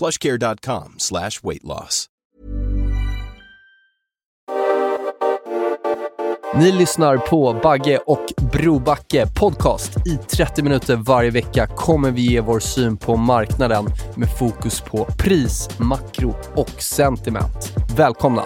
plushcare.com slash weight loss. Ni lyssnar på Bagge och Brobacke podcast. I 30 minuter varje vecka kommer vi ge vår syn på marknaden med fokus på pris, makro och sentiment. Välkomna!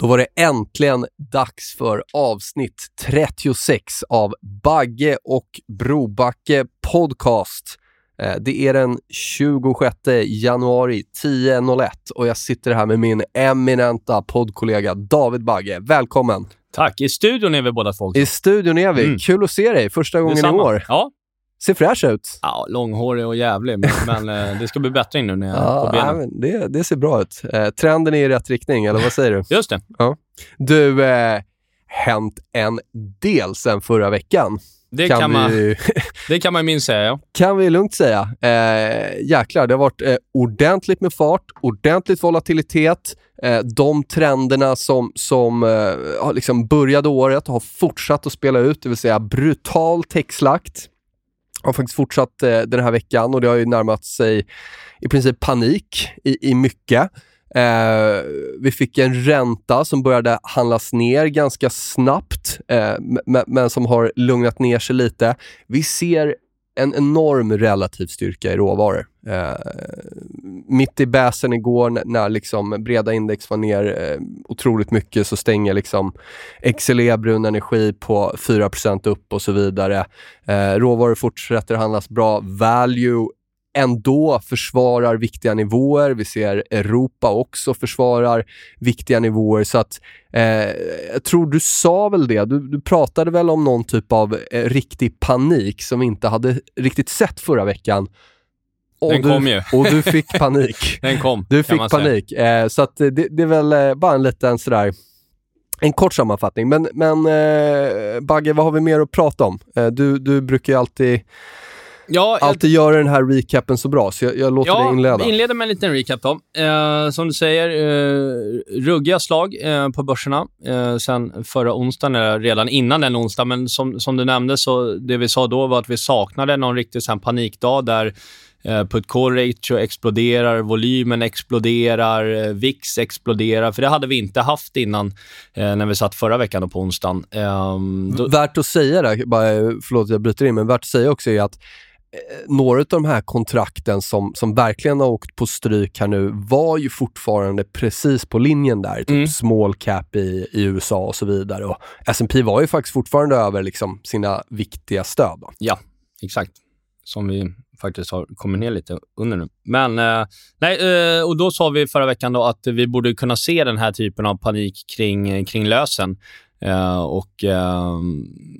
Då var det äntligen dags för avsnitt 36 av Bagge och Brobacke podcast. Eh, Det är den 26 januari 10.01 och jag sitter här med min eminenta poddkollega David Bagge. Välkommen! Tack. I studion är vi båda två. I studion är vi. Mm. Kul att se dig första gången i Detsamma. år. Ja. Ser fräsch ut. ja, långhårig och jävlig, men, men eh, det ska bli bättre nu när jag är Ja, på benen. nej, det, det ser bra ut. Eh, trenden är i rätt riktning, eller vad säger du? Just det. Du, eh, hänt en del sen förra veckan. Det kan, man, vi, det kan man minst säga, ja. kan vi lugnt säga. Eh, jäklar, det har varit eh, ordentligt med fart, ordentligt volatilitet. Eh, de trenderna som, som eh, liksom började året har fortsatt att spela ut, det vill säga brutal techslakt. Har faktiskt fortsatt eh, den här veckan och det har ju närmat sig i princip panik i, i mycket. Eh, vi fick en ränta som började handlas ner ganska snabbt, eh, men, som har lugnat ner sig lite. Vi ser en enorm relativ styrka i råvaror. Eh, mitt i bäsen igår när, liksom breda index var ner eh, otroligt mycket så stänger liksom XLE brun energi på 4% upp och så vidare. Eh, råvaror fortsätter handlas bra. Value ändå försvarar viktiga nivåer. Vi ser Europa också försvarar viktiga nivåer. Så att, eh, jag tror du sa väl det. Du, du pratade väl om någon typ av eh, riktig panik som vi inte hade riktigt sett förra veckan. Och Den du, kom ju. Och du fick panik. Den kom, Du fick panik. Eh, så att, det, det är väl eh, bara en liten sådär en kort sammanfattning. Men, men eh, Bagge, vad har vi mer att prata om? Eh, du, du brukar ju alltid, Ja, jag, alltid göra den här recapen så bra, så jag, jag låter dig ja inleda. vi inleder med en liten recap då. Eh, som du säger, eh, ruggiga slag eh, på börserna eh, sen förra onsdagen, eller redan innan den onsdagen. Men som, som du nämnde, så det vi sa då var att vi saknade någon riktig här panikdag där Eh, Put call ratio exploderar, volymen exploderar, eh, VIX exploderar. För det hade vi inte haft innan eh, när vi satt förra veckan på onsdagen. Ehm, då, Värt att säga det, bara, förlåt jag bryter in, men värt att säga också är att några av de här kontrakten som, som verkligen har åkt på stryk här nu var ju fortfarande precis på linjen där. Typ Mm. small cap i, i USA och så vidare. Och S&P var ju faktiskt fortfarande över liksom sina viktiga stöd. Då. Ja, exakt. Som vi faktiskt har kommit ner lite under nu. Men, eh, nej, eh, och då sa vi förra veckan då att vi borde kunna se den här typen av panik kring, kring lösen. Eh, och eh,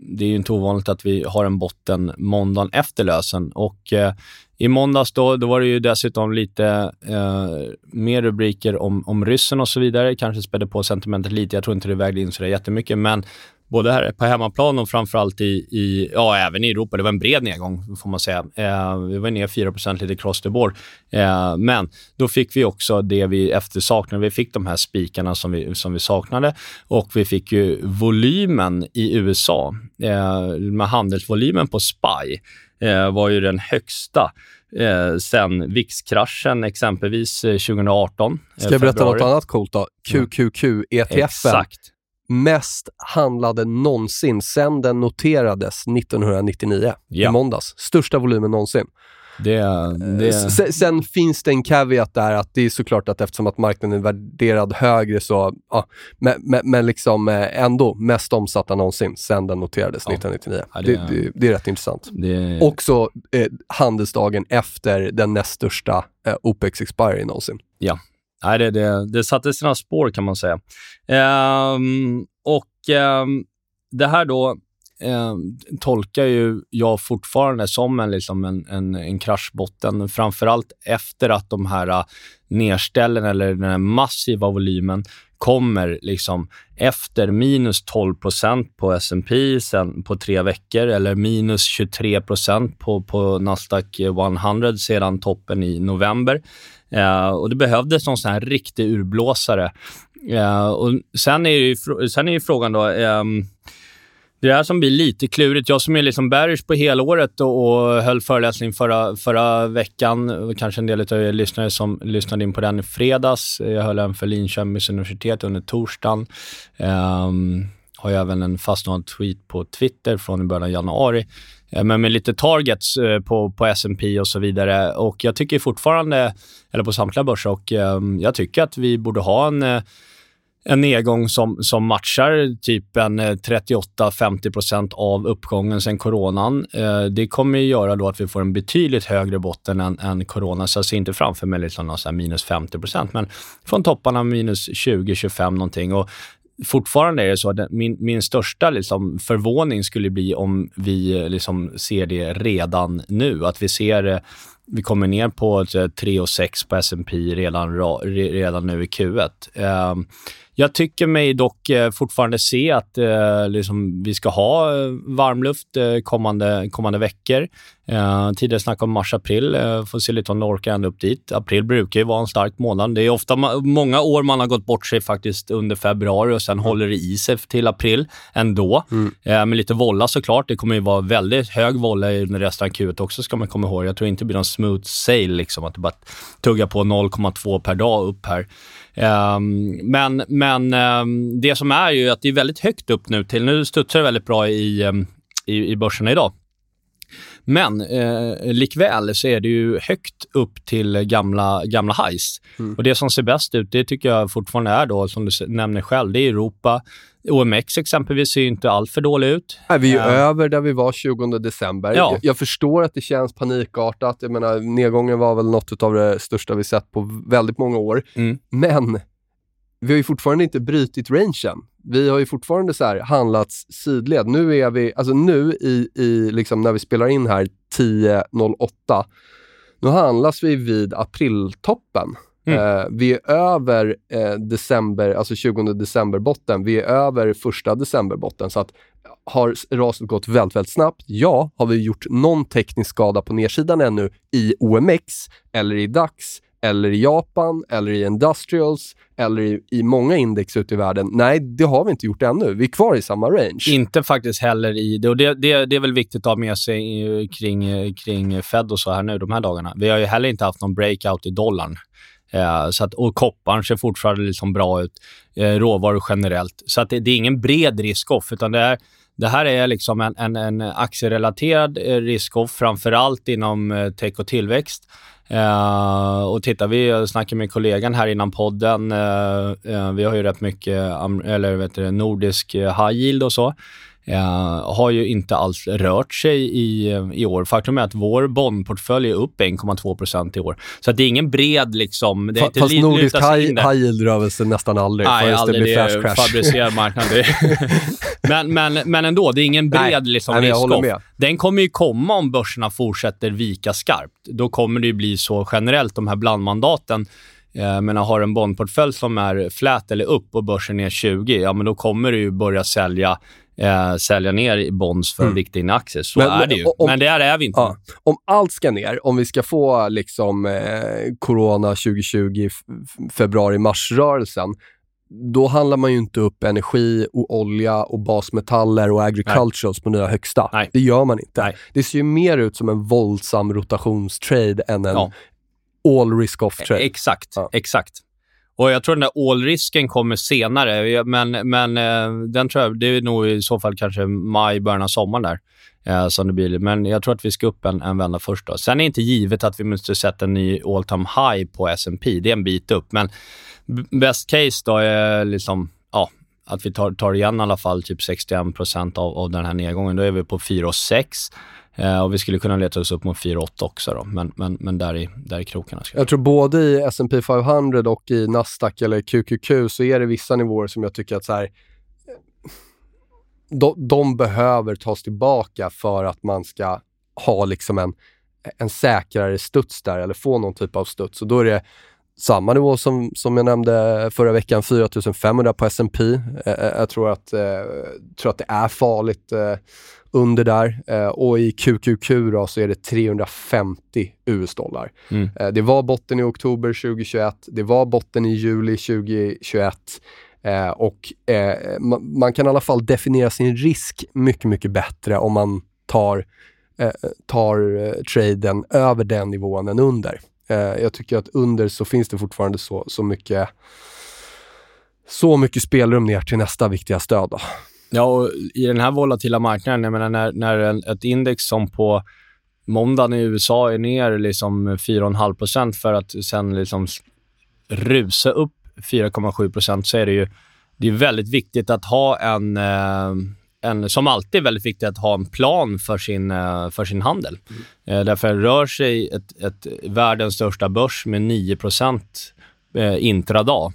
Det är ju inte ovanligt att vi har en botten måndagen efter lösen. Och eh, I måndags då, då var det ju dessutom lite eh, mer rubriker om, om ryssen och så vidare. Kanske spädde på sentimentet lite. Jag tror inte det vägde in så jättemycket. Men både här på hemmaplan och framförallt i, i, ja, även i Europa. Det var en bred nedgång, får man säga. Eh, vi var ner 4 lite cross the board. Eh, men då fick vi också det vi eftersaknade. Vi fick de här spikarna som vi, som vi saknade och vi fick ju volymen i USA. Eh, med handelsvolymen på SPY eh, var ju den högsta eh, sen VIX-kraschen exempelvis eh, 2018. Ska jag berätta något annat coolt då? QQQ-ETFen. Exakt. Mest handlade någonsin sen den noterades 1999 Ja. i måndags. Största volymen någonsin. Det, det... Sen, sen, finns det en caveat där att det är såklart att eftersom att marknaden är värderad högre så, ja, men, men, liksom eh, ändå mest omsatta någonsin sen den noterades ja. 1999. Ja, det, det, det, är rätt intressant. Också eh, handelsdagen efter den näst största eh, OPEX expiry någonsin. Ja, Nej, det, det, det satte sina spår kan man säga. Ehm, och ehm, det här då eh, tolkar ju jag fortfarande som en, liksom en, en, en kraschbotten. Framförallt efter att de här äh, nedställen eller den här massiva volymen kommer liksom efter minus 12% på S&P sen på tre veckor eller minus 23 på, på Nasdaq 100 sedan toppen i november. Eh, och Det behövdes någon sån här riktig urblåsare. Eh, och sen är ju, sen är ju frågan då, eh, det är det här som blir lite klurigt. Jag som är liksom bearish på helåret och, och höll föreläsning förra, förra veckan, kanske en del av er lyssnare som lyssnade in på den i fredags. Jag höll en för Linköpings universitet under torsdagen. Um, har jag även en fastnådd tweet på Twitter från i början av januari. Eh, men med lite targets eh, på, på S&P och så vidare. Och Jag tycker fortfarande, eller på samtliga börser, och um, jag tycker att vi borde ha en eh, en nedgång som, som matchar typ en eh, 38-50 av uppgången sen coronan. Eh, det kommer att göra då att vi får en betydligt högre botten än, än corona, så jag ser inte framför mig liksom minus 50% men från topparna minus 20-25 någonting. Och fortfarande är det så att min, min största liksom förvåning skulle bli om vi eh, liksom ser det redan nu. Att vi ser eh, vi kommer ner på 3,6 på S&P redan, redan nu i Q1. Jag tycker mig dock eh, fortfarande se att eh, liksom, vi ska ha eh, varmluft kommande, kommande veckor. Eh, tidigare snack om mars-april. Får se lite om det orkar ända upp dit. April brukar ju vara en stark månad. Det är ofta många år man har gått bort sig faktiskt under februari och sen mm. håller det i sig till april ändå. Mm. Eh, med lite volla såklart. Det kommer ju vara väldigt hög volla under resten av Q1 också ska man komma ihåg. Jag tror inte det blir någon smooth sail, liksom, att det bara tuggar på 0,2 per dag upp här. Um, men men um, det som är ju att det är väldigt högt upp nu till, nu studsar det väldigt bra i, um, i, i börserna idag. Men eh, likväl så är det ju högt upp till gamla, gamla highs. Mm. Och det som ser bäst ut, det tycker jag fortfarande är då, som du nämner själv, det är Europa. OMX exempelvis ser ju inte allt för dålig ut. Nej, vi är uh, över där vi var 20 december. Ja. Jag, jag, förstår att det känns panikartat. Jag menar, nedgången var väl något av det största vi sett på väldigt många år. Mm. Men vi har ju fortfarande inte brutit rangen. Vi har ju fortfarande så här handlats sidled. Nu är vi, alltså nu i, i liksom när vi spelar in här 10.08, nu handlas vi vid apriltoppen. Mm. Eh, vi är över eh, december, alltså 20 december-botten. Vi är över första december-botten. Så att har raset gått väldigt, väldigt snabbt? Ja. Har vi gjort någon teknisk skada på nedsidan ännu i OMX eller i DAX eller i Japan, eller i Industrials, eller i, i många index ute i världen. Nej, det har vi inte gjort ännu. Vi är kvar i samma range. Inte faktiskt heller i... Det, och det, det, det är väl viktigt att ha med sig eh, kring, eh, kring Fed och så här nu de här dagarna. Vi har ju heller inte haft någon breakout i dollarn. Eh, så att, och kopparn ser fortfarande liksom bra ut. Eh, råvaror generellt. Så att det, det är ingen bred risk-off, utan det är det här är liksom en, en, en aktierelaterad eh, risk-off, framför allt inom tech och tillväxt. Uh, och tittar vi, jag snackade med kollegan här innan podden, uh, uh, vi har ju rätt mycket eller vet du, nordisk high yield och så. Uh, har ju inte alls rört sig i, i år. Faktum är att vår bondportfölj är upp 1,2% i år. Så det är ingen bred... Liksom, det är inte Fast nordisk high, high yield rör sig nästan aldrig. Nej, aldrig. Det, det är fabricerad marknad. men, men, men ändå, det är ingen bred Nej, liksom, Nej, risk Den kommer ju komma om börserna fortsätter vika skarpt. Då kommer det ju bli så generellt, de här blandmandaten eh, men har en bondportfölj som är flat eller upp och börsen är 20, ja men då kommer du ju börja sälja eh, sälja ner bonds för mm. viktiga in aktier. Så men, är det ju. Om, men där är vi inte. Ja, om allt ska ner, om vi ska få liksom, eh, corona 2020, februari-mars-rörelsen, då handlar man ju inte upp energi, och olja, och basmetaller och agriculturals på nya högsta. Nej. Det gör man inte. Nej. Det ser ju mer ut som en våldsam rotationstrade än en ja. all risk-off-trade. Exakt, ja. exakt. Och Jag tror den där all-risken kommer senare, eh, men, men eh, den tror jag, det är nog i så fall kanske maj, början av sommaren där. Eh, som det blir. Men jag tror att vi ska upp en, en vända först. Då. Sen är det inte givet att vi måste sätta en ny all time high på S&P. Det är en bit upp, men best case då är liksom, ja, att vi tar, tar igen i alla fall typ 61 av, av den här nedgången. Då är vi på 4,6 eh, och vi skulle kunna leta oss upp mot 4,8 också då, men, men, men där, i, där i krokarna. Jag tror både i S&P 500 och i Nasdaq eller QQQ så är det vissa nivåer som jag tycker att så här, de, de behöver tas tillbaka för att man ska ha liksom en, en säkrare studs där eller få någon typ av studs. Och då är det samma nivå som, som jag nämnde förra veckan, 4500 på S&P. Eh, eh, jag tror att, eh, tror att det är farligt eh, under där. Eh, och i QQQ då, så är det 350 US-dollar. Mm. Eh, det var botten i oktober 2021, det var botten i juli 2021. Eh, och man, man, kan i alla fall definiera sin risk mycket, mycket bättre om man tar, tar traden över den nivån än under. Eh, jag tycker att under så finns det fortfarande så, så mycket så mycket spelrum ner till nästa viktiga stöd. Då. Ja, och i den här volatila marknaden, jag menar när, när ett index som på måndagen i USA är ner liksom 4,5% för att sen liksom rusa upp 4,7% så är det ju det är väldigt viktigt att ha en, eh, en, som alltid är väldigt viktigt att ha en plan för sin, eh, för sin handel. Mm. Därför rör sig ett, ett världens största börs med 9% intradag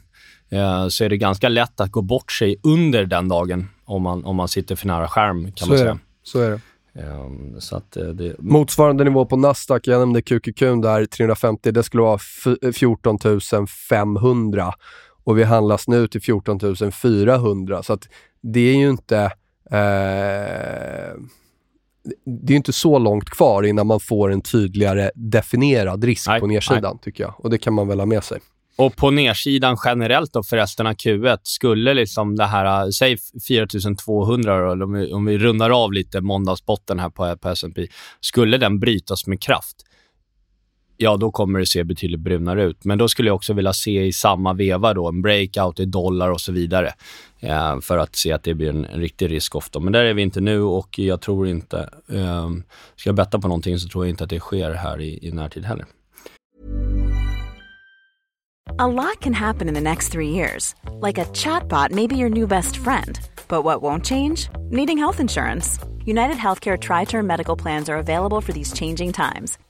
så är det ganska lätt att gå bort sig under den dagen om man, om man sitter för nära skärm. kan så man säga. Är det. Så är det. Um, så det... Motsvarande nivå på Nasdaq, jag nämnde QQQ där, 350, det skulle vara 14 500 och vi handlas nu till 14 400. Så det är ju inte eh, det är inte så långt kvar innan man får en tydligare definierad risk nej, på nedsidan, nej. tycker jag. Och det kan man väl ha med sig. Och på nedsidan generellt då för resten av Q1, skulle liksom det här, säg 4200 då, om vi, om vi rundar av lite måndagsbotten här på, på S&P skulle den brytas med kraft, ja, då kommer det se betydligt brunare ut. Men då skulle jag också vilja se i samma veva då en breakout i dollar och så vidare eh, för att se att det blir en, en riktig risk-off. Men där är vi inte nu och jag tror inte... Eh, ska jag betta på någonting så tror jag inte att det sker här i, i närtid heller. A lot can happen in the next three years. Like a chatbot maybe your new best friend. But what won't change? Needing health insurance. United Healthcare Tri-Term Medical Plans are available for these changing times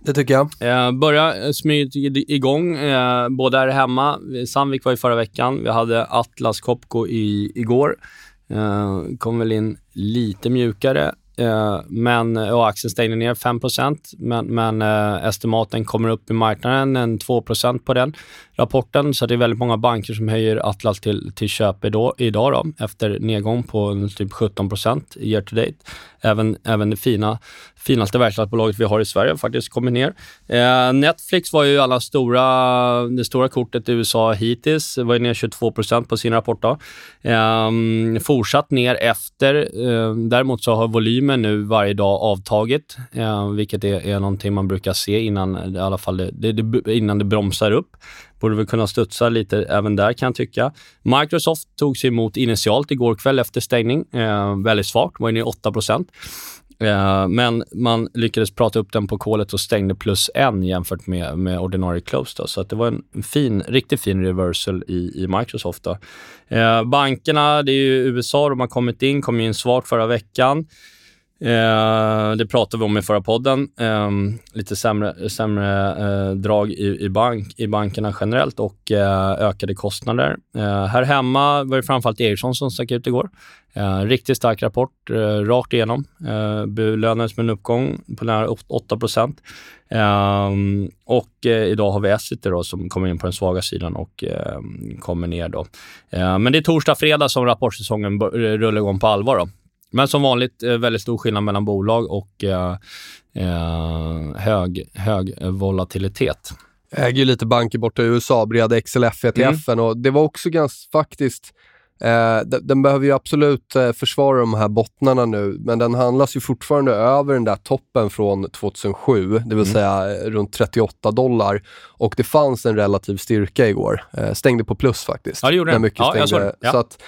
Det tycker jag. Eh, börja eh, smyga igång, eh, både här hemma. Eh, Sandvik var i förra veckan. Vi hade Atlas Copco i, igår. Eh, kom väl in lite mjukare. Eh, men, eh, och aktien stängde ner 5 men, men eh, estimaten kommer upp i marknaden, en 2% på den rapporten. Så det är väldigt många banker som höjer Atlas till, till köp idag, idag då, efter nedgång på typ 17 year to date. Även, även det fina, finaste verkstadsbolaget vi har i Sverige har faktiskt kommit ner. Eh, Netflix var ju alla stora, det stora kortet i USA hittills. Det var ner 22% på sin rapport. Då. Eh, fortsatt ner efter. Eh, däremot så har volymen nu varje dag avtagit, eh, vilket är, är någonting man brukar se innan, i alla fall det, det, innan det bromsar upp. Borde väl kunna studsa lite även där kan jag tycka. Microsoft tog sig emot initialt igår kväll efter stängning. Eh, väldigt svagt, var inne i 8 Eh, men man lyckades prata upp den på kolet och stängde plus en jämfört med, med ordinarie close. Då. Så att det var en fin, riktigt fin reversal i, i Microsoft. Då. Eh, bankerna, det är ju USA, de har kommit in, kom in svagt förra veckan. Eh, det pratade vi om i förra podden. Eh, lite sämre, sämre eh, drag i, i, bank, i bankerna generellt och eh, ökade kostnader. Eh, här hemma var det framförallt Ericsson som stack ut igår. Eh, riktigt stark rapport, eh, rakt igenom. Eh, belönades med en uppgång på nära 8 procent. Ehm, och eh, idag har vi Essity då, som kommer in på den svaga sidan och ehm, kommer ner. Då. Eh, men det är torsdag, fredag som rapportsäsongen rullar igång på allvar. Då. Men som vanligt eh, väldigt stor skillnad mellan bolag och eh, eh hög, hög volatilitet. Äger ju lite banker borta i USA, bred XLF ETFen mm. och det var också ganska faktiskt Eh, den, behöver ju absolut eh, försvara de här bottnarna nu, men den handlas ju fortfarande över den där toppen från 2007, det vill mm. säga eh, runt 38 dollar. Och det fanns en relativ styrka igår. Eh, stängde på plus faktiskt. Ja, det gjorde den. Ja, stängde. Så att,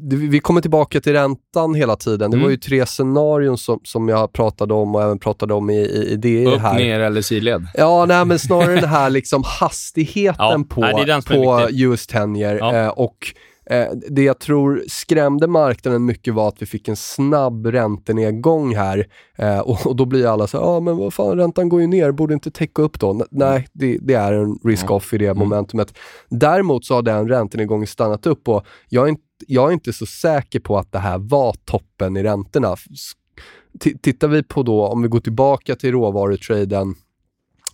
vi kommer tillbaka till räntan hela tiden. Det mm. var ju tre scenarion som, som jag pratade om och även pratade om i, i, i det Upp, här. ner eller sidled? Ja, nej, men snarare den här liksom hastigheten ja, på, nej, på US tenure ja. eh, och eh, det jag tror skrämde marknaden mycket var att vi fick en snabb räntenedgång här eh, och, och, då blir alla så ja ah, men vad fan, räntan går ju ner, borde inte täcka upp då? N nej, det, det, är en risk-off i det mm. momentumet. Däremot så har den räntenedgången stannat upp och jag är inte jag är inte så säker på att det här var toppen i räntorna. T tittar vi på då, om vi går tillbaka till råvarutraden,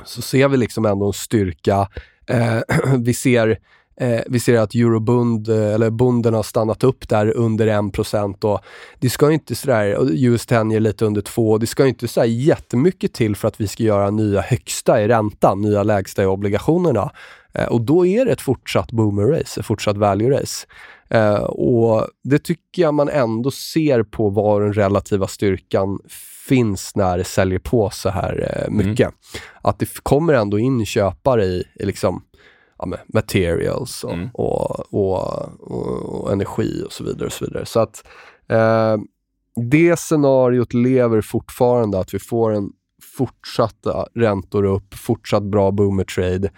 så ser vi liksom ändå en styrka. Eh, vi ser Eh, vi ser att eurobund, eh, eller bunden har stannat upp där under 1% och det ska inte sådär, US 10 ger lite under 2, det ska inte så jättemycket till för att vi ska göra nya högsta i räntan, nya lägsta i obligationerna. Eh, och då är det ett fortsatt boomer-race, ett fortsatt value-race. Eh, och Det tycker jag man ändå ser på var den relativa styrkan finns när det säljer på så här eh, mycket. Mm. Att det kommer ändå in köpare i, i liksom, ja, materials och, mm. och, och, och, energi och så vidare. Och så vidare. Så att eh, det scenariot lever fortfarande, att vi får en fortsatta räntor upp, fortsatt bra boomer trade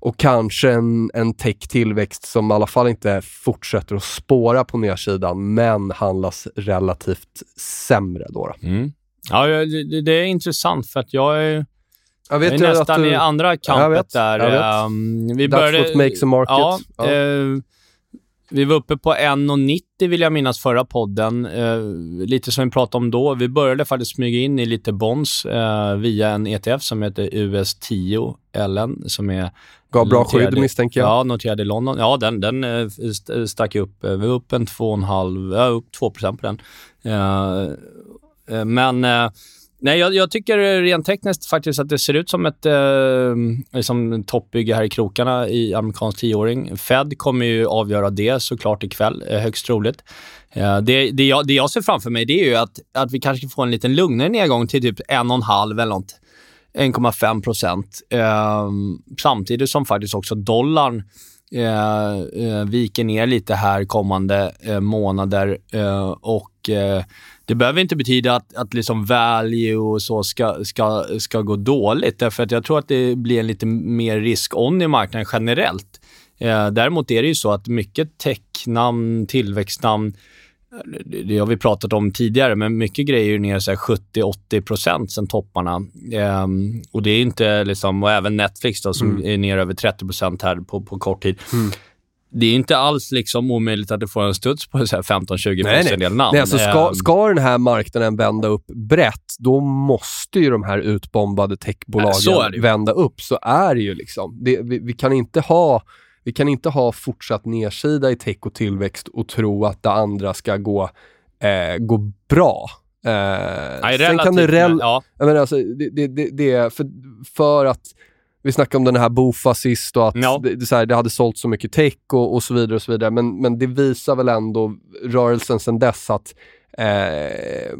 och kanske en, en tech-tillväxt som i alla fall inte fortsätter att spåra på nedsidan, men handlas relativt sämre. Då, då. Mm. Ja, det, det, är intressant för att jag är, jag vet jag är nästan du... i andra kampet där. Um, vi That's började, what makes a market. Ja, ja. Uh, vi var uppe på 1,90 vill jag minnas förra podden. Eh, lite som vi pratade om då. Vi började faktiskt smyga in i lite bonds eh, via en ETF som heter US10 LN som är... Gav bra skydd misstänker jag. Ja, noterad i London. Ja, den, den eh, stack upp. Vi var upp en 2,5, ja, upp 2 på den. Men Nej, jag, jag, tycker rent tekniskt faktiskt att det ser ut som ett eh, liksom toppbygge här i krokarna i amerikansk tioåring. Fed kommer ju avgöra det såklart ikväll, eh, högst troligt. Eh, det, det, jag, det jag ser framför mig det är ju att, att vi kanske får en liten lugnare nedgång till typ 1,5 eller något. 1,5 procent. Eh, samtidigt som faktiskt också dollarn eh, eh, viker ner lite här kommande eh, månader eh, och eh, det behöver inte betyda att, att liksom value och så ska, ska, ska gå dåligt. Därför att jag tror att det blir en lite mer risk-on i marknaden generellt. Eh, däremot är det ju så att mycket technamn, tillväxtnamn, det har vi pratat om tidigare, men mycket grejer är ner 70-80% sen topparna. Eh, och det är inte liksom, och även Netflix då, som mm. är ner över 30 här på, på kort tid. Mm det är inte alls liksom omöjligt att du får en studs på 15-20 procent namn. Nej, alltså ska, ehm. ska den här marknaden vända upp brett, då måste ju de här utbombade techbolagen vända upp. Så är det ju. liksom. Det, vi, vi, kan inte ha vi kan inte ha fortsatt nedsida i tech och tillväxt och tro att det andra ska gå, eh, gå bra. Eh, Nej, sen kan det... Rel- ja. men alltså, det, det, det, det, för, för att vi snackade om den här Bofa sist och att ja. det, det, här, det, hade sålt så mycket tech och, och, så vidare. och så vidare. Men, men det visar väl ändå rörelsen sedan dess att eh,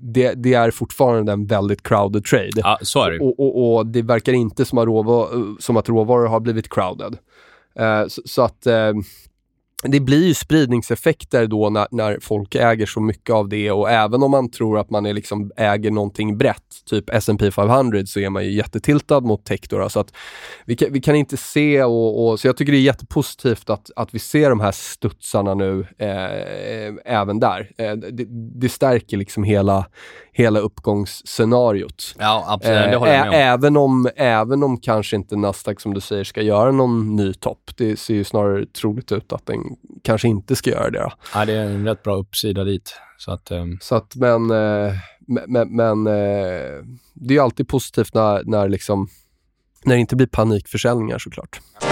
det, det, är fortfarande en väldigt crowded trade. Ja, så är det. Och, och, och det verkar inte som att, råvar, som att råvaror har blivit crowded. Eh, så, så, att eh, det blir ju spridningseffekter då när, när folk äger så mycket av det och även om man tror att man är liksom äger någonting brett, typ S&P 500, så är man ju jättetiltad mot tech. Då, så att vi, kan, vi kan inte se, och, och, så jag tycker det är jättepositivt att, att vi ser de här studsarna nu eh, även där. Eh, det, det, stärker liksom hela, hela uppgångsscenariot. Ja, absolut. det håller jag med om. Även om, även om kanske inte Nasdaq, som du säger, ska göra någon ny topp. Det ser ju snarare troligt ut att den kanske inte ska göra det. Då. Ja, det är en rätt bra uppsida dit. Så att, um... så att men, eh, men, men eh, det är alltid positivt när, när, liksom, när det inte blir panikförsäljningar såklart. Ja,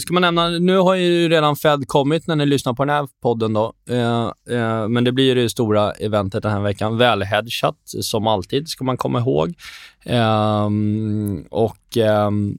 ska man nämna, nu har ju redan Fed kommit när ni lyssnar på den här podden då. Eh, eh, men det blir det stora eventet den här veckan. Välhedgat, som alltid, ska man komma ihåg. Eh, och ehm,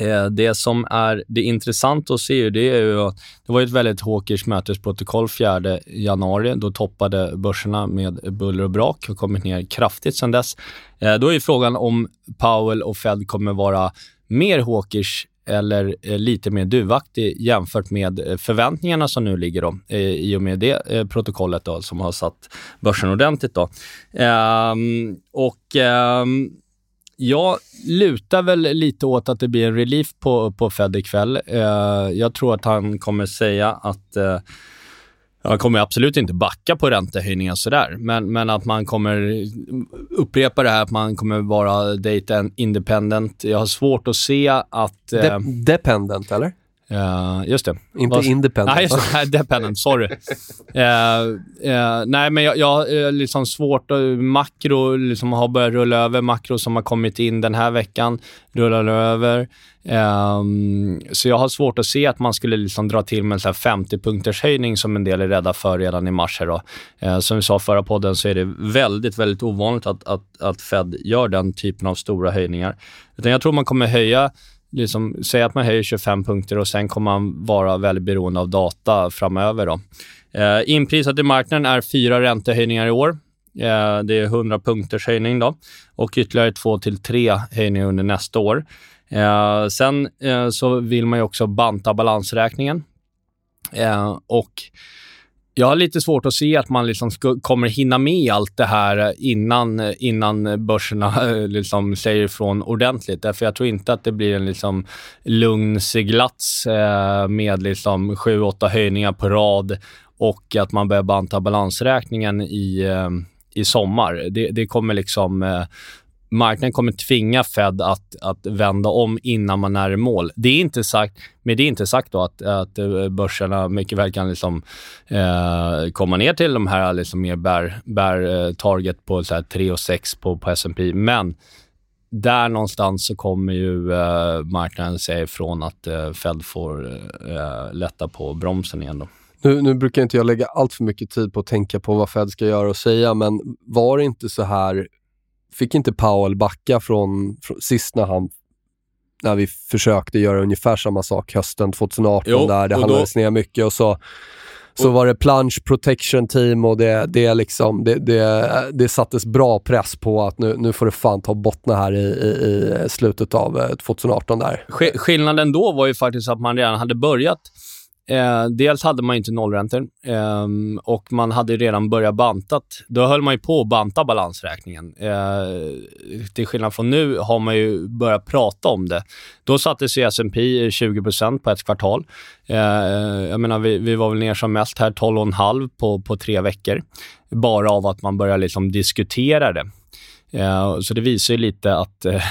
eh, det som är det intressanta att se, det är ju det var ett väldigt hawkish mötesprotokoll 4 januari. Då toppade börserna med buller och brak och kommit ner kraftigt sedan dess. Eh, då är frågan om Powell och Fed kommer vara mer hawkish eller eh, lite mer duvaktig jämfört med eh, förväntningarna som nu ligger då, eh, i och med det protokollet då, som har satt börsen ordentligt. Då. Ehm, och ehm, jag lutar väl lite åt att det blir en relief på, på Fed ikväll. Jag tror att han kommer säga att man kommer absolut inte backa på räntehöjningar sådär, men, men att man kommer upprepa det här att man kommer vara data independent. Jag har svårt att se att... Eh, De eh, dependent, eller? Uh, just det. Inte Vad, independent. Nej, just det. dependent. Sorry. uh, uh, nej, men jag, jag har liksom svårt att... Makro liksom har börjat rulla över. Makro som har kommit in den här veckan rullar över. Um, så jag har svårt att se att man skulle liksom dra till med en 50-punkters höjning som en del är rädda för redan i mars. Här. Uh, som vi sa förra podden så är det väldigt, väldigt ovanligt att, att, att Fed gör den typen av stora höjningar. Utan jag tror man kommer höja liksom, säg att man höjer 25 punkter och sen kommer man vara väldigt beroende av data framöver. Då. Eh, inprisat i marknaden är fyra räntehöjningar i år. Eh, det är 100 punkters höjning då, och ytterligare två till tre höjningar under nästa år. Eh, sen eh, så vill man ju också banta balansräkningen. Eh, och jag har lite svårt att se att man liksom kommer hinna med allt det här innan, innan börserna liksom säger ifrån ordentligt. Därför jag tror inte att det blir en liksom lugn seglats eh, med liksom sju, åtta höjningar på rad och att man börjar banta balansräkningen i, eh, i sommar. Det, det kommer liksom eh, marknaden kommer tvinga Fed att, att vända om innan man är i mål. Det är inte sagt, men det är inte sagt då att, att eh, börserna mycket väl kan liksom, eh, komma ner till de här liksom mer bär, bär eh, target på så här 3 och 6 på, på S&P. Men där någonstans så kommer ju eh, marknaden säga ifrån att eh, Fed får eh, lätta på bromsen igen. Då. Nu, nu brukar inte jag lägga allt för mycket tid på att tänka på vad Fed ska göra och säga, men var det inte så här fick inte Powell backa från, från sist när han när vi försökte göra ungefär samma sak hösten 2018 jo, där det handlades ner mycket och så, så var det plunge protection team och det, det, liksom, det, det, det sattes bra press på att nu, nu får det fan ta bottna här i, i, i slutet av 2018 där. Skillnaden då var ju faktiskt att man redan hade börjat Eh, dels hade man inte nollräntor eh, och man hade redan börjat bantat. Då höll man ju på att banta balansräkningen. Eh, till skillnad från nu har man ju börjat prata om det. Då satte sig S&P 20% på ett kvartal. Eh, jag menar, vi, vi var väl ner som mest här 12,5 på, på tre veckor. Bara av att man börjar liksom diskutera det. Eh, så det visar ju lite att eh,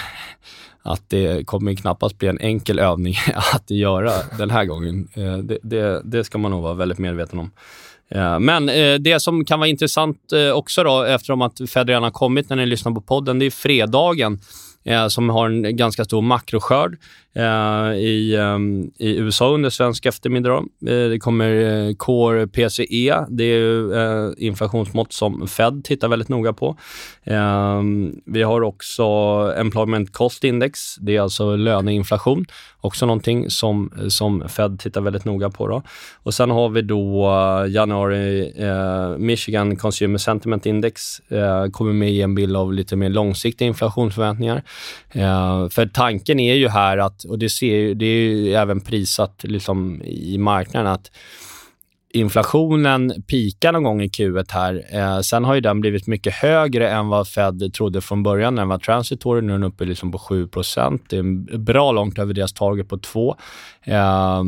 att det kommer knappast bli en enkel övning att göra den här gången. Eh, det, det, det ska man nog vara väldigt medveten om. Eh, men eh, det som kan vara intressant också då, eftersom att Fed redan har kommit när ni lyssnar på podden, det är fredagen som har en ganska stor makroskörd eh, i, ehm, i USA under svensk eftermiddag. Eh, det kommer eh, Core PCE. Det är ju eh, inflationsmått som Fed tittar väldigt noga på. Ehm, vi har också Employment Cost Index. Det är alltså löneinflation. Också någonting som, som Fed tittar väldigt noga på. Då. Och Sen har vi då eh, januari eh, Michigan Consumer Sentiment Index. Uh, kommer med i en bild av lite mer långsiktiga inflationsförväntningar. för tanken är ju här att, och det, ser, det är ju även prisat liksom i marknaden, att inflationen pikar någon gång i Q1 här. Eh, sen har ju den blivit mycket högre än vad Fed trodde från början. Den var transitory, nu är den uppe liksom på 7 Det är bra långt över deras target på 2. Eh,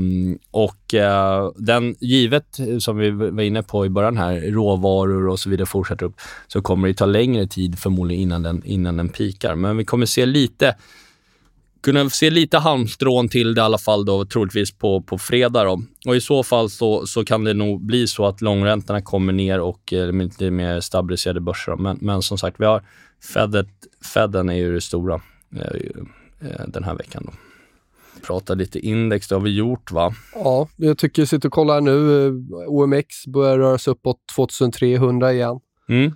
och eh, den, givet, eh, som vi var inne på i början här, råvaror och så vidare fortsätter upp, så kommer det ta längre tid förmodligen innan den, innan den pikar. Men vi kommer se lite kunna se lite halmstrån till det i alla fall då, troligtvis på, på fredag. Då. Och I så fall så, så kan det nog bli så att långräntorna kommer ner och eh, lite mer stabiliserade börser. Men, men som sagt, vi har Fedet, Feden är ju det stora eh, eh, den här veckan. Då. Prata lite index, det har vi gjort va? Ja, jag tycker sitter och kollar nu. Eh, OMX börjar röra sig uppåt 2300 igen. Mm.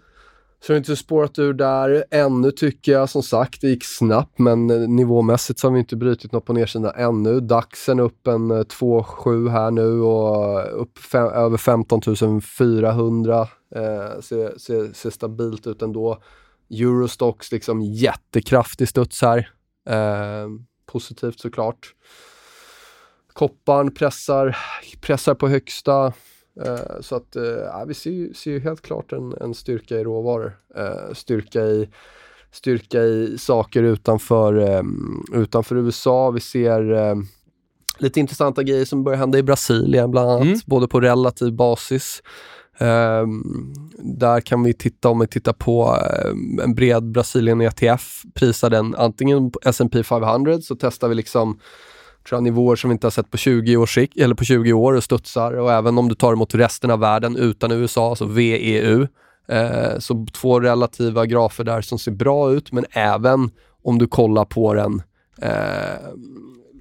Så det har inte spårat ur där ännu tycker jag. Som sagt, det gick snabbt men eh, nivåmässigt så har vi inte brutit något på nedsidan ännu. Daxen upp en eh, 2,7 här nu och eh, upp fem, över 15 400. Eh, ser, ser, ser stabilt ut ändå. Eurostox liksom jättekraftig studs här. Eh, positivt såklart. Kopparn pressar, pressar på högsta. Uh, så att uh, vi ser ju, ser ju helt klart en, en styrka i råvaror. Uh, styrka, i, styrka i saker utanför, um, utanför USA. Vi ser um, lite intressanta grejer som börjar hända i Brasilien bland annat, mm. både på relativ basis. Um, där kan vi titta, om vi tittar på en bred Brasilien ETF, prisar den antingen S&P 500 så testar vi liksom tror jag, nivåer som vi inte har sett på 20 år, eller på 20 år och studsar. Och även om du tar emot resten av världen utan USA, alltså VEU. Eh, så två relativa grafer där som ser bra ut, men även om du kollar på den eh,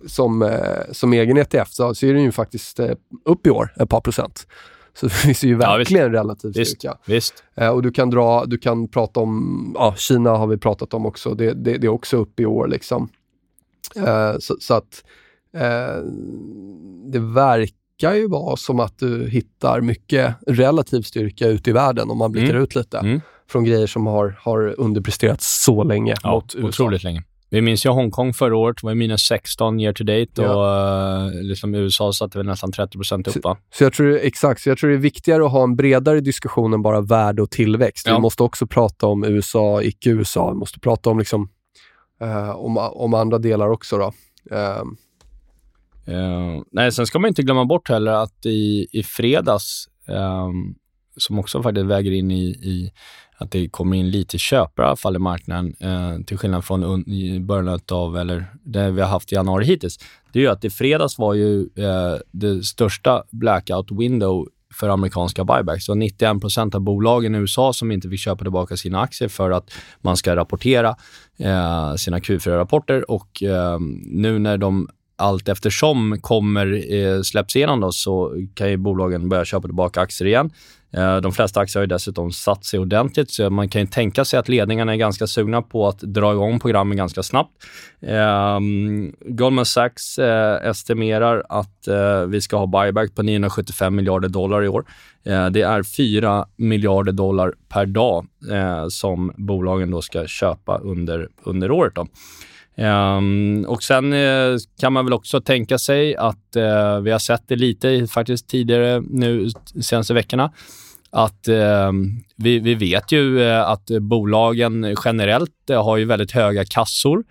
som, eh, som egen ETF så ser den ju faktiskt eh, upp i år, ett par procent. Så det ser ju verkligen ja, relativ styrka. Visst. Eh, och du kan, dra, du kan prata om, ja, Kina har vi pratat om också, det, det, det är också upp i år. liksom. Eh, så, så, att Eh, det verkar ju vara som att du hittar mycket relativ styrka ute i världen om man blickar mm. ut lite. Mm. Från grejer som har, har underpresterat så länge ja, mot USA. Otroligt länge. Vi minns ju Hongkong förra året, var minus 16 year to date ja. och uh, liksom USA satte väl nästan 30 upp. Så, så, jag tror, exakt, så jag tror det är viktigare att ha en bredare diskussion än bara värde och tillväxt. Ja. Vi måste också prata om USA, icke-USA. Vi måste prata om, liksom, uh, om, om andra delar också. Då. Uh, Uh, nej, sen ska man inte glömma bort heller att i, i fredags, um, som också faktiskt väger in i, i, att det kommer in lite köpare i alla fall i marknaden, uh, till skillnad från un, i början av, eller det vi har haft i januari hittills, det är ju att i fredags var ju uh, det största blackout window för amerikanska buybacks. Det var 91% av bolagen i USA som inte fick köpa tillbaka sina aktier för att man ska rapportera eh, sina Q4-rapporter och eh, nu när de allt eftersom kommer eh, släpps igenom då, så kan ju bolagen börja köpa tillbaka aktier igen. Eh, de flesta aktier har ju dessutom satt sig ordentligt, så man kan ju tänka sig att ledningarna är ganska sugna på att dra igång programmen ganska snabbt. Eh, Goldman Sachs eh, estimerar att eh, vi ska ha buyback på 975 miljarder dollar i år. Eh, det är 4 miljarder dollar per dag eh, som bolagen då ska köpa under, under året. Då. Um, och Sen uh, kan man väl också tänka sig att uh, vi har sett det lite faktiskt tidigare nu senaste veckorna att uh, vi, vi vet ju uh, att bolagen generellt har ju väldigt höga kassor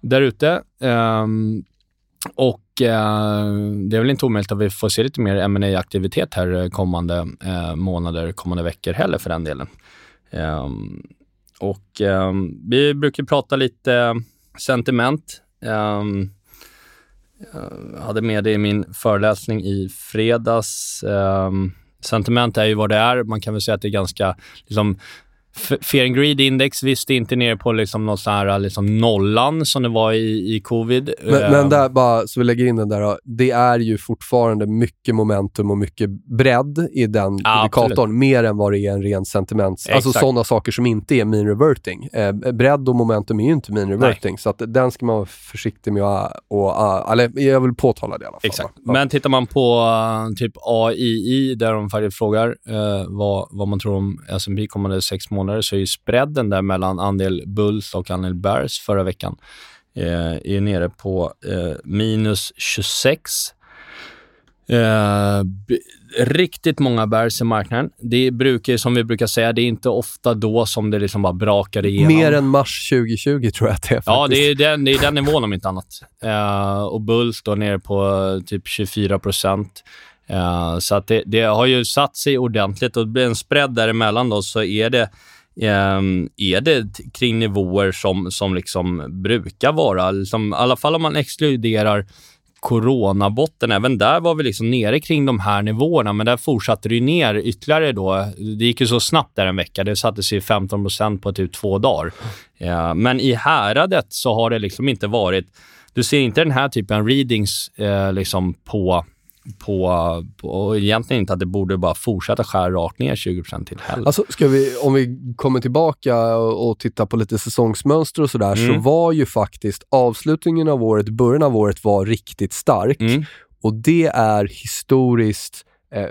där ute. Um, och det är väl inte omöjligt att vi får se lite mer ma aktivitet här kommande månader, kommande veckor heller för den delen. Um, och vi brukar prata lite sentiment. Um, jag hade med det i min föreläsning i fredags. Um, sentiment är ju vad det är. Man kan väl säga att det är ganska liksom, Fear and Greed Index, visst, inte nere på liksom någon här, liksom nollan som det var i, i covid. Men, men där, bara så vi lägger in den där, då, det är ju fortfarande mycket momentum och mycket bredd i den ja, indikatorn, mer än vad det är en ren sentiments... Alltså sådana saker som inte är mean reverting. Eh, bredd och momentum är ju inte mean reverting, Nej. så att den ska man vara försiktig med att... Och, eller jag vill påtala det i alla fall. Exakt. Ja. Men tittar man på typ AII, där de faktiskt frågar uh, vad, vad man tror om S&P kommande sex månader, så är ju spreaden där mellan andel bulls och andel bears förra veckan eh, är nere på eh, minus 26 Eh, riktigt många bärs i marknaden. Det brukar, som vi brukar säga, det är inte ofta då som det liksom bara brakar igenom. Mer än mars 2020 tror jag att det är. Faktiskt. Ja, det är den, det är den nivån om inte annat. Uh, och Bulls då nere på typ 24 procent. Uh, så att det, det, har ju satt sig ordentligt och det blir en spread däremellan då så är det Um, är det kring nivåer som, som liksom brukar vara, liksom, i alla fall om man exkluderar coronabotten. Även där var vi liksom nere kring de här nivåerna, men där fortsatte det ner ytterligare då. Det gick ju så snabbt där en vecka. Det satte sig 15% på typ två dagar. Ja, men i häradet så har det liksom inte varit... Du ser inte den här typen av readings eh, liksom på på, på, egentligen inte att det borde bara fortsätta skära rakt ner 20% till heller. Alltså, ska vi, om vi kommer tillbaka och, och tittar på lite säsongsmönster och sådär, mm. så var ju faktiskt avslutningen av året, början av året var riktigt stark. Mm. Och det är historiskt eh,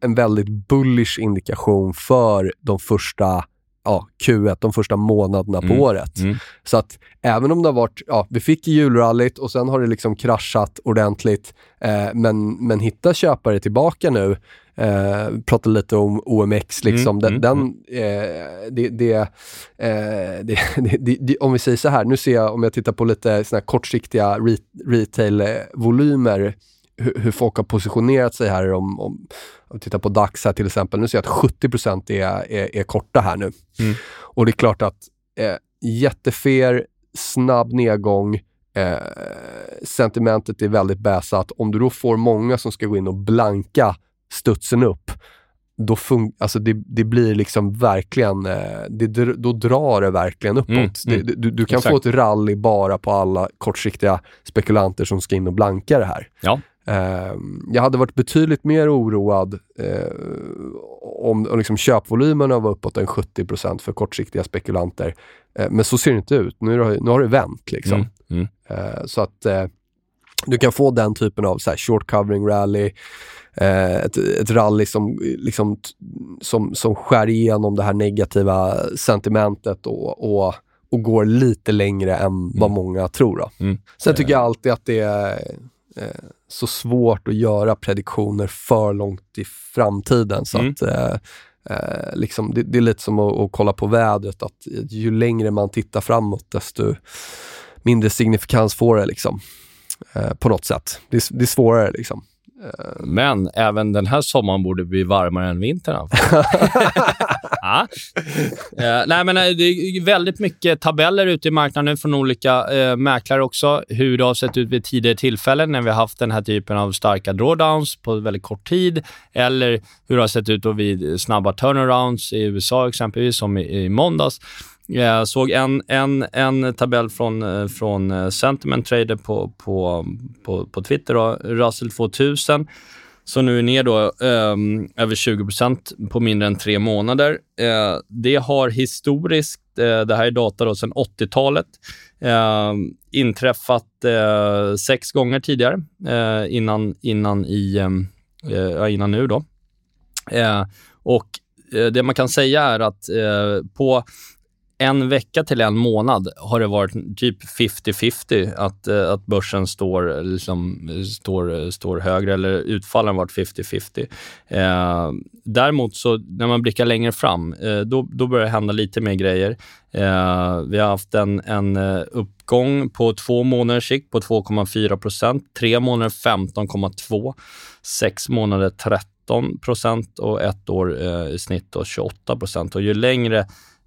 en väldigt bullish indikation för de första ja, Q1, de första månaderna på mm. året. Mm. Så att även om det har varit, ja, vi fick julrallyt och sen har det liksom kraschat ordentligt, eh, men, men hitta köpare tillbaka nu. Eh, prata lite om OMX, liksom. Mm, den, mm, den mm. eh, det, det, eh, det, det, om vi säger så här, nu ser jag, om jag tittar på lite såna kortsiktiga re, retail-volymer, hur, hur, folk har positionerat sig här. Om, om, om tittar på DAX här till exempel, nu ser jag att 70 är, är, är, korta här nu. Mm. Och det är klart att eh, jättefer, snabb nedgång, eh, sentimentet är väldigt bäsat. Om du då får många som ska gå in och blanka studsen upp, då alltså det, det, blir liksom verkligen, eh, det, då drar det verkligen uppåt. Mm, mm, det, du, du, kan exakt. få ett rally bara på alla kortsiktiga spekulanter som ska in och blanka det här. Ja. Uh, jag hade varit betydligt mer oroad uh, om, om liksom köpvolymerna var uppåt en 70% för kortsiktiga spekulanter. Uh, men så ser det inte ut. Nu, har, nu har det vänt. Liksom. Mm, mm. så att du kan få den typen av så här, short covering rally, ett, ett rally som, liksom, som, som skär igenom det här negativa sentimentet och, och, och går lite längre än mm. vad många tror. Då. Mm. Sen tycker jag alltid att det är eh, så svårt att göra prediktioner för långt i framtiden. Så mm. att eh, eh, liksom, det, det, är lite som att, att, kolla på vädret, att ju längre man tittar framåt, desto mindre signifikans får det liksom. Eh, på något sätt. Det, det är svårare liksom. Men även den här sommaren borde bli varmare än vintern. ja. eh, nej, men eh, det är väldigt mycket tabeller ute i marknaden från olika eh, mäklare också. Hur det har sett ut vid tidigare tillfällen när vi har haft den här typen av starka drawdowns på väldigt kort tid. Eller hur det har sett ut vid snabba turnarounds i USA exempelvis, som i, i måndags. Jag såg en, en, en tabell från, eh, från eh, Sentiment Trader på, på, på, på Twitter, då, Russell 2000, som nu är ner då, eh, över 20% på mindre än tre månader. Eh, det har historiskt, eh, det här är data då sedan 80-talet, ehm, inträffat eh, sex gånger tidigare innan, innan, i, ehm, innan nu. Då. och det man kan säga är att på en vecka till en månad har det varit typ 50-50 att, eh, att börsen står, liksom, står, står högre eller utfallen har varit 50-50. Eh, däremot så när man blickar längre fram, eh, då, då börjar det hända lite mer grejer. Eh, vi har haft en, en eh, uppgång på två månaders sikt på 2,4 procent, tre månader 15,2, sex månader 13 procent och ett år eh, i snitt 28 procent. Och ju längre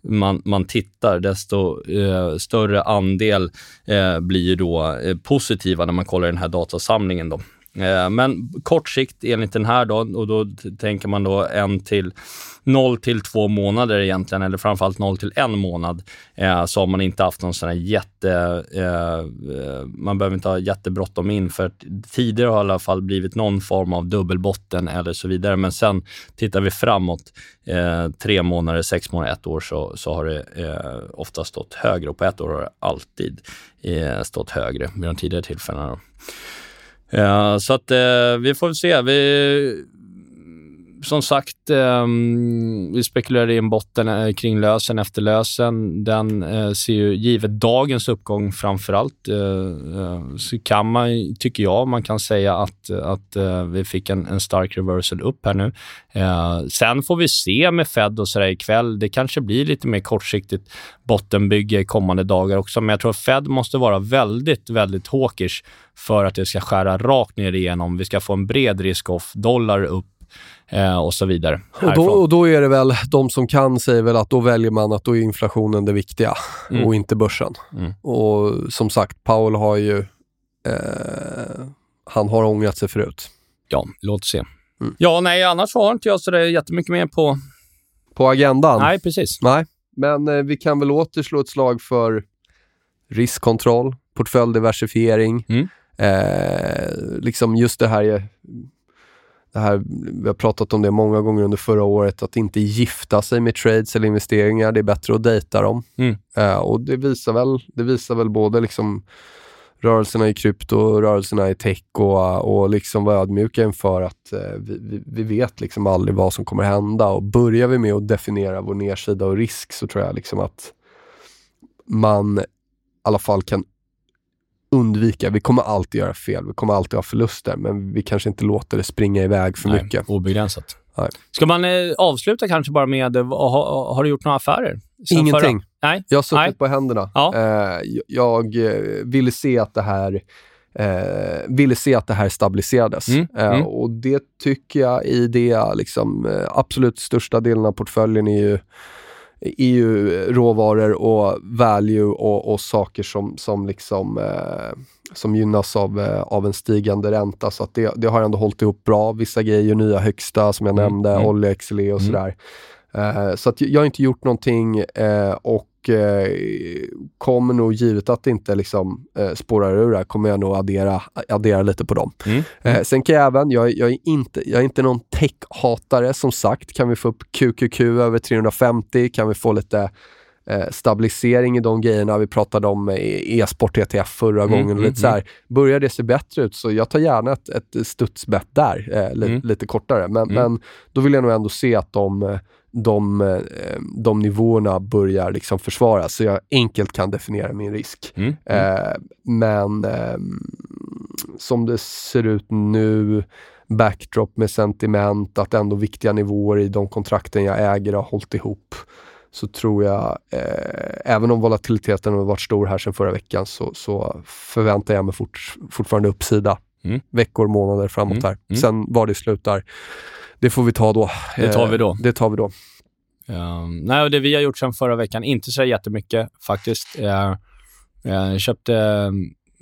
man, man tittar, desto eh, större andel eh, blir då eh, positiva när man kollar den här datasamlingen. Då. Eh, men kort sikt enligt den här då, och då tänker man då en till 0 till 2 månader egentligen, eller framförallt 0 till 1 månad, eh, så har man inte haft någon sån här jätte... Eh, eh man behöver inte ha jättebråttom in, för tidigare har det i alla fall blivit någon form av dubbelbotten eller så vidare. Men sen tittar vi framåt, eh, tre månader, sex månader, ett år, så, så har det eh, ofta stått högre och på ett år har det alltid eh, stått högre vid de tidigare tillfällena. Då. Ja, så att eh, vi får se. Vi, som sagt, eh, vi spekulerade i en botten eh, kring lösen efter lösen. Den eh, ser ju, givet dagens uppgång framför allt, eh, eh, så kan man, tycker jag, man kan säga att, att eh, vi fick en, en stark reversal upp här nu. Eh, sen får vi se med Fed och sådär ikväll. Det kanske blir lite mer kortsiktigt bottenbygge kommande dagar också, men jag tror att Fed måste vara väldigt, väldigt hawkish för att det ska skära rakt ner igenom. Vi ska få en bred risk-off, dollar upp eh, och så vidare. Och då, och då, är det väl, de som kan säger väl att då väljer man att då är inflationen det viktiga mm. och inte börsen. Mm. Och som sagt, Powell har ju, eh, han har ångrat sig förut. Ja, låt se. Mm. Ja, nej, annars har inte jag så det jättemycket mer på... På agendan? Nej, precis. Nej, men eh, vi kan väl åter slå ett slag för riskkontroll, portföljdiversifiering. Mm. Eh, liksom just det här det här, vi har pratat om det många gånger under förra året, att inte gifta sig med trades eller investeringar. Det är bättre att dejta dem. Mm. Uh, och det visar, väl, det visar väl både liksom rörelserna i krypto, rörelserna i tech och, och liksom vara ödmjuka inför att uh, vi, vi, vet liksom aldrig vad som kommer hända. Och börjar vi med att definiera vår nedsida och risk så tror jag liksom att man i alla fall kan undvika. Vi kommer alltid göra fel, vi kommer alltid ha förluster, men vi kanske inte låter det springa iväg för Nej, mycket. Obegränsat. Nej. Ska man eh, avsluta kanske bara med, eh, ha, har du gjort några affärer? Ingenting. Nej. Jag har suttit Nej. på händerna. Ja. Eh, jag eh, ville se att det här eh, ville se att det här stabiliserades. Mm. Eh, mm. Och det tycker jag i det liksom, absolut största delen av portföljen är ju EU-råvaror och value och, och saker som, som, liksom, eh, som gynnas av, eh, av en stigande ränta. Så att det, det har ändå hållit ihop bra. Vissa grejer nya högsta som jag mm. nämnde, mm. olja, XLE och mm. sådär. Eh, så att jag har inte gjort någonting eh, och eh, kommer nog, givet att det inte liksom, eh, spårar ur här, kommer jag nog addera, addera lite på dem. Mm. Eh, sen kan jag även, jag, jag, är inte, jag är inte någon tech-hatare som sagt. Kan vi få upp QQQ över 350? Kan vi få lite eh, stabilisering i de grejerna vi pratade om e-sport ETF förra mm, gången. Och lite mm, så här, mm. börjar det se bättre ut så jag tar gärna ett, ett studsbett där, eh, li, mm. lite kortare. Men, mm. men då vill jag nog ändå se att de de, eh, de nivåerna börjar liksom försvaras, så jag enkelt kan definiera min risk. Mm. Mm. Eh, men eh, som det ser ut nu, backdrop med sentiment, att ändå viktiga nivåer i de kontrakten jag äger har hållit ihop, så tror jag, eh, även om volatiliteten har varit stor här sedan förra veckan, så, så förväntar jag mig fort, fortfarande uppsida. Mm. Veckor, månader framåt mm. här. Mm. Sen var det slutar det får vi ta då. Det tar vi då. Eh, det tar vi då. Um, nej, det vi har gjort sen förra veckan, inte så jättemycket faktiskt. Uh, jag köpte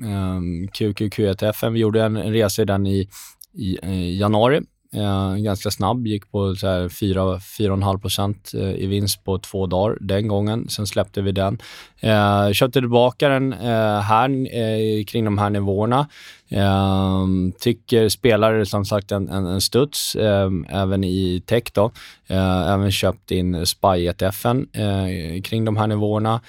um, QQQ-ETF. Vi gjorde en, en resa i den i, i, i januari. Eh, ganska snabb, gick på så här 4-4,5 procent eh, i vinst på två dagar den gången. Sen släppte vi den. Eh, köpte tillbaka den eh, här kring de här nivåerna. Tycker spelare som sagt en, en, en studs även i tech. Då. Även köpt in SPY-ETFen kring de här nivåerna.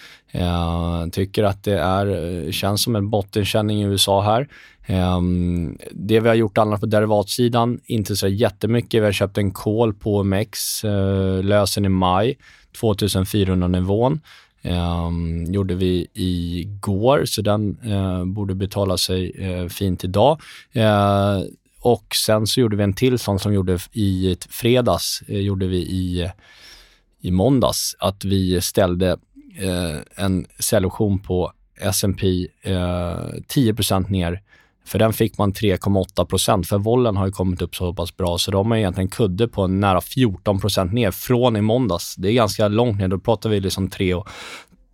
Tycker att det är, känns som en bottenkänning i USA här. Um, det vi har gjort annars på derivatsidan, inte så jättemycket. Vi har köpt en call på OMX, uh, eh, lösen i maj, 2400-nivån. Um, ehm, gjorde vi igår, så den uh, borde betala sig uh, fint idag. Uh, och sen så gjorde vi en till sån som gjorde i fredags, gjorde vi i, i måndags, att vi ställde en säljoption på S&P 10% ner för den fick man 3,8 procent. För vollen har ju kommit upp så pass bra så de har egentligen kudde på nära 14 procent ner från i måndags. Det är ganska långt ner. Då pratar vi liksom 3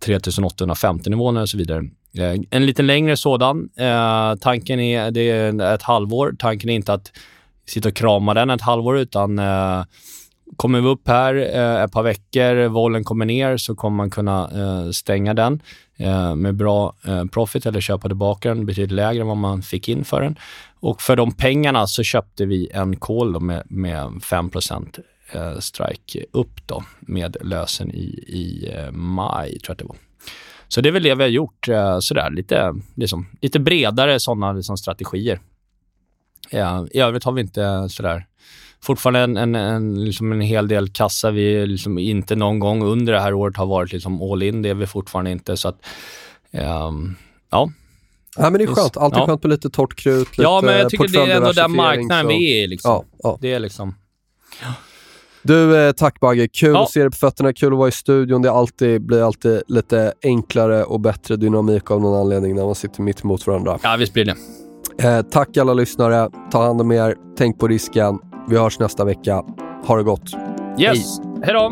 3850 nivån och så vidare. Eh, en lite längre sådan. Eh, tanken är, det är ett halvår. Tanken är inte att sitta och krama den ett halvår, utan eh, kommer vi upp här eh, ett par veckor, vollen kommer ner, så kommer man kunna eh, stänga den eh, med bra eh, profit eller köpa tillbaka den betydligt lägre än vad man fick in för den. Och för de pengarna så köpte vi en call med, med 5 eh, strike upp då med lösen i, i eh, maj, tror jag att det var. Så det är väl det vi har gjort. Eh, sådär, lite, liksom, lite bredare sådana liksom, strategier. I övrigt har vi inte sådär fortfarande en, en, en, liksom en hel del kassa. Vi liksom inte någon gång under det här året har varit liksom all in. Det är vi fortfarande inte. Så att, um, ja. Ja, men det är skönt. Alltid ja. skönt med lite torrt krut, lite Ja, men jag tycker det är ändå den marknaden så... vi är. Liksom. Ja, ja. Det är liksom... Ja. Du, eh, tack Bagge. Kul ja. att se dig på fötterna, kul att vara i studion. Det alltid, blir alltid lite enklare och bättre dynamik av någon anledning när man sitter mitt emot varandra. Ja, visst blir det. Eh, tack alla lyssnare. Ta hand om er. Tänk på risken. Vi hörs nästa vecka. Ha det gott. Yes. Hej då.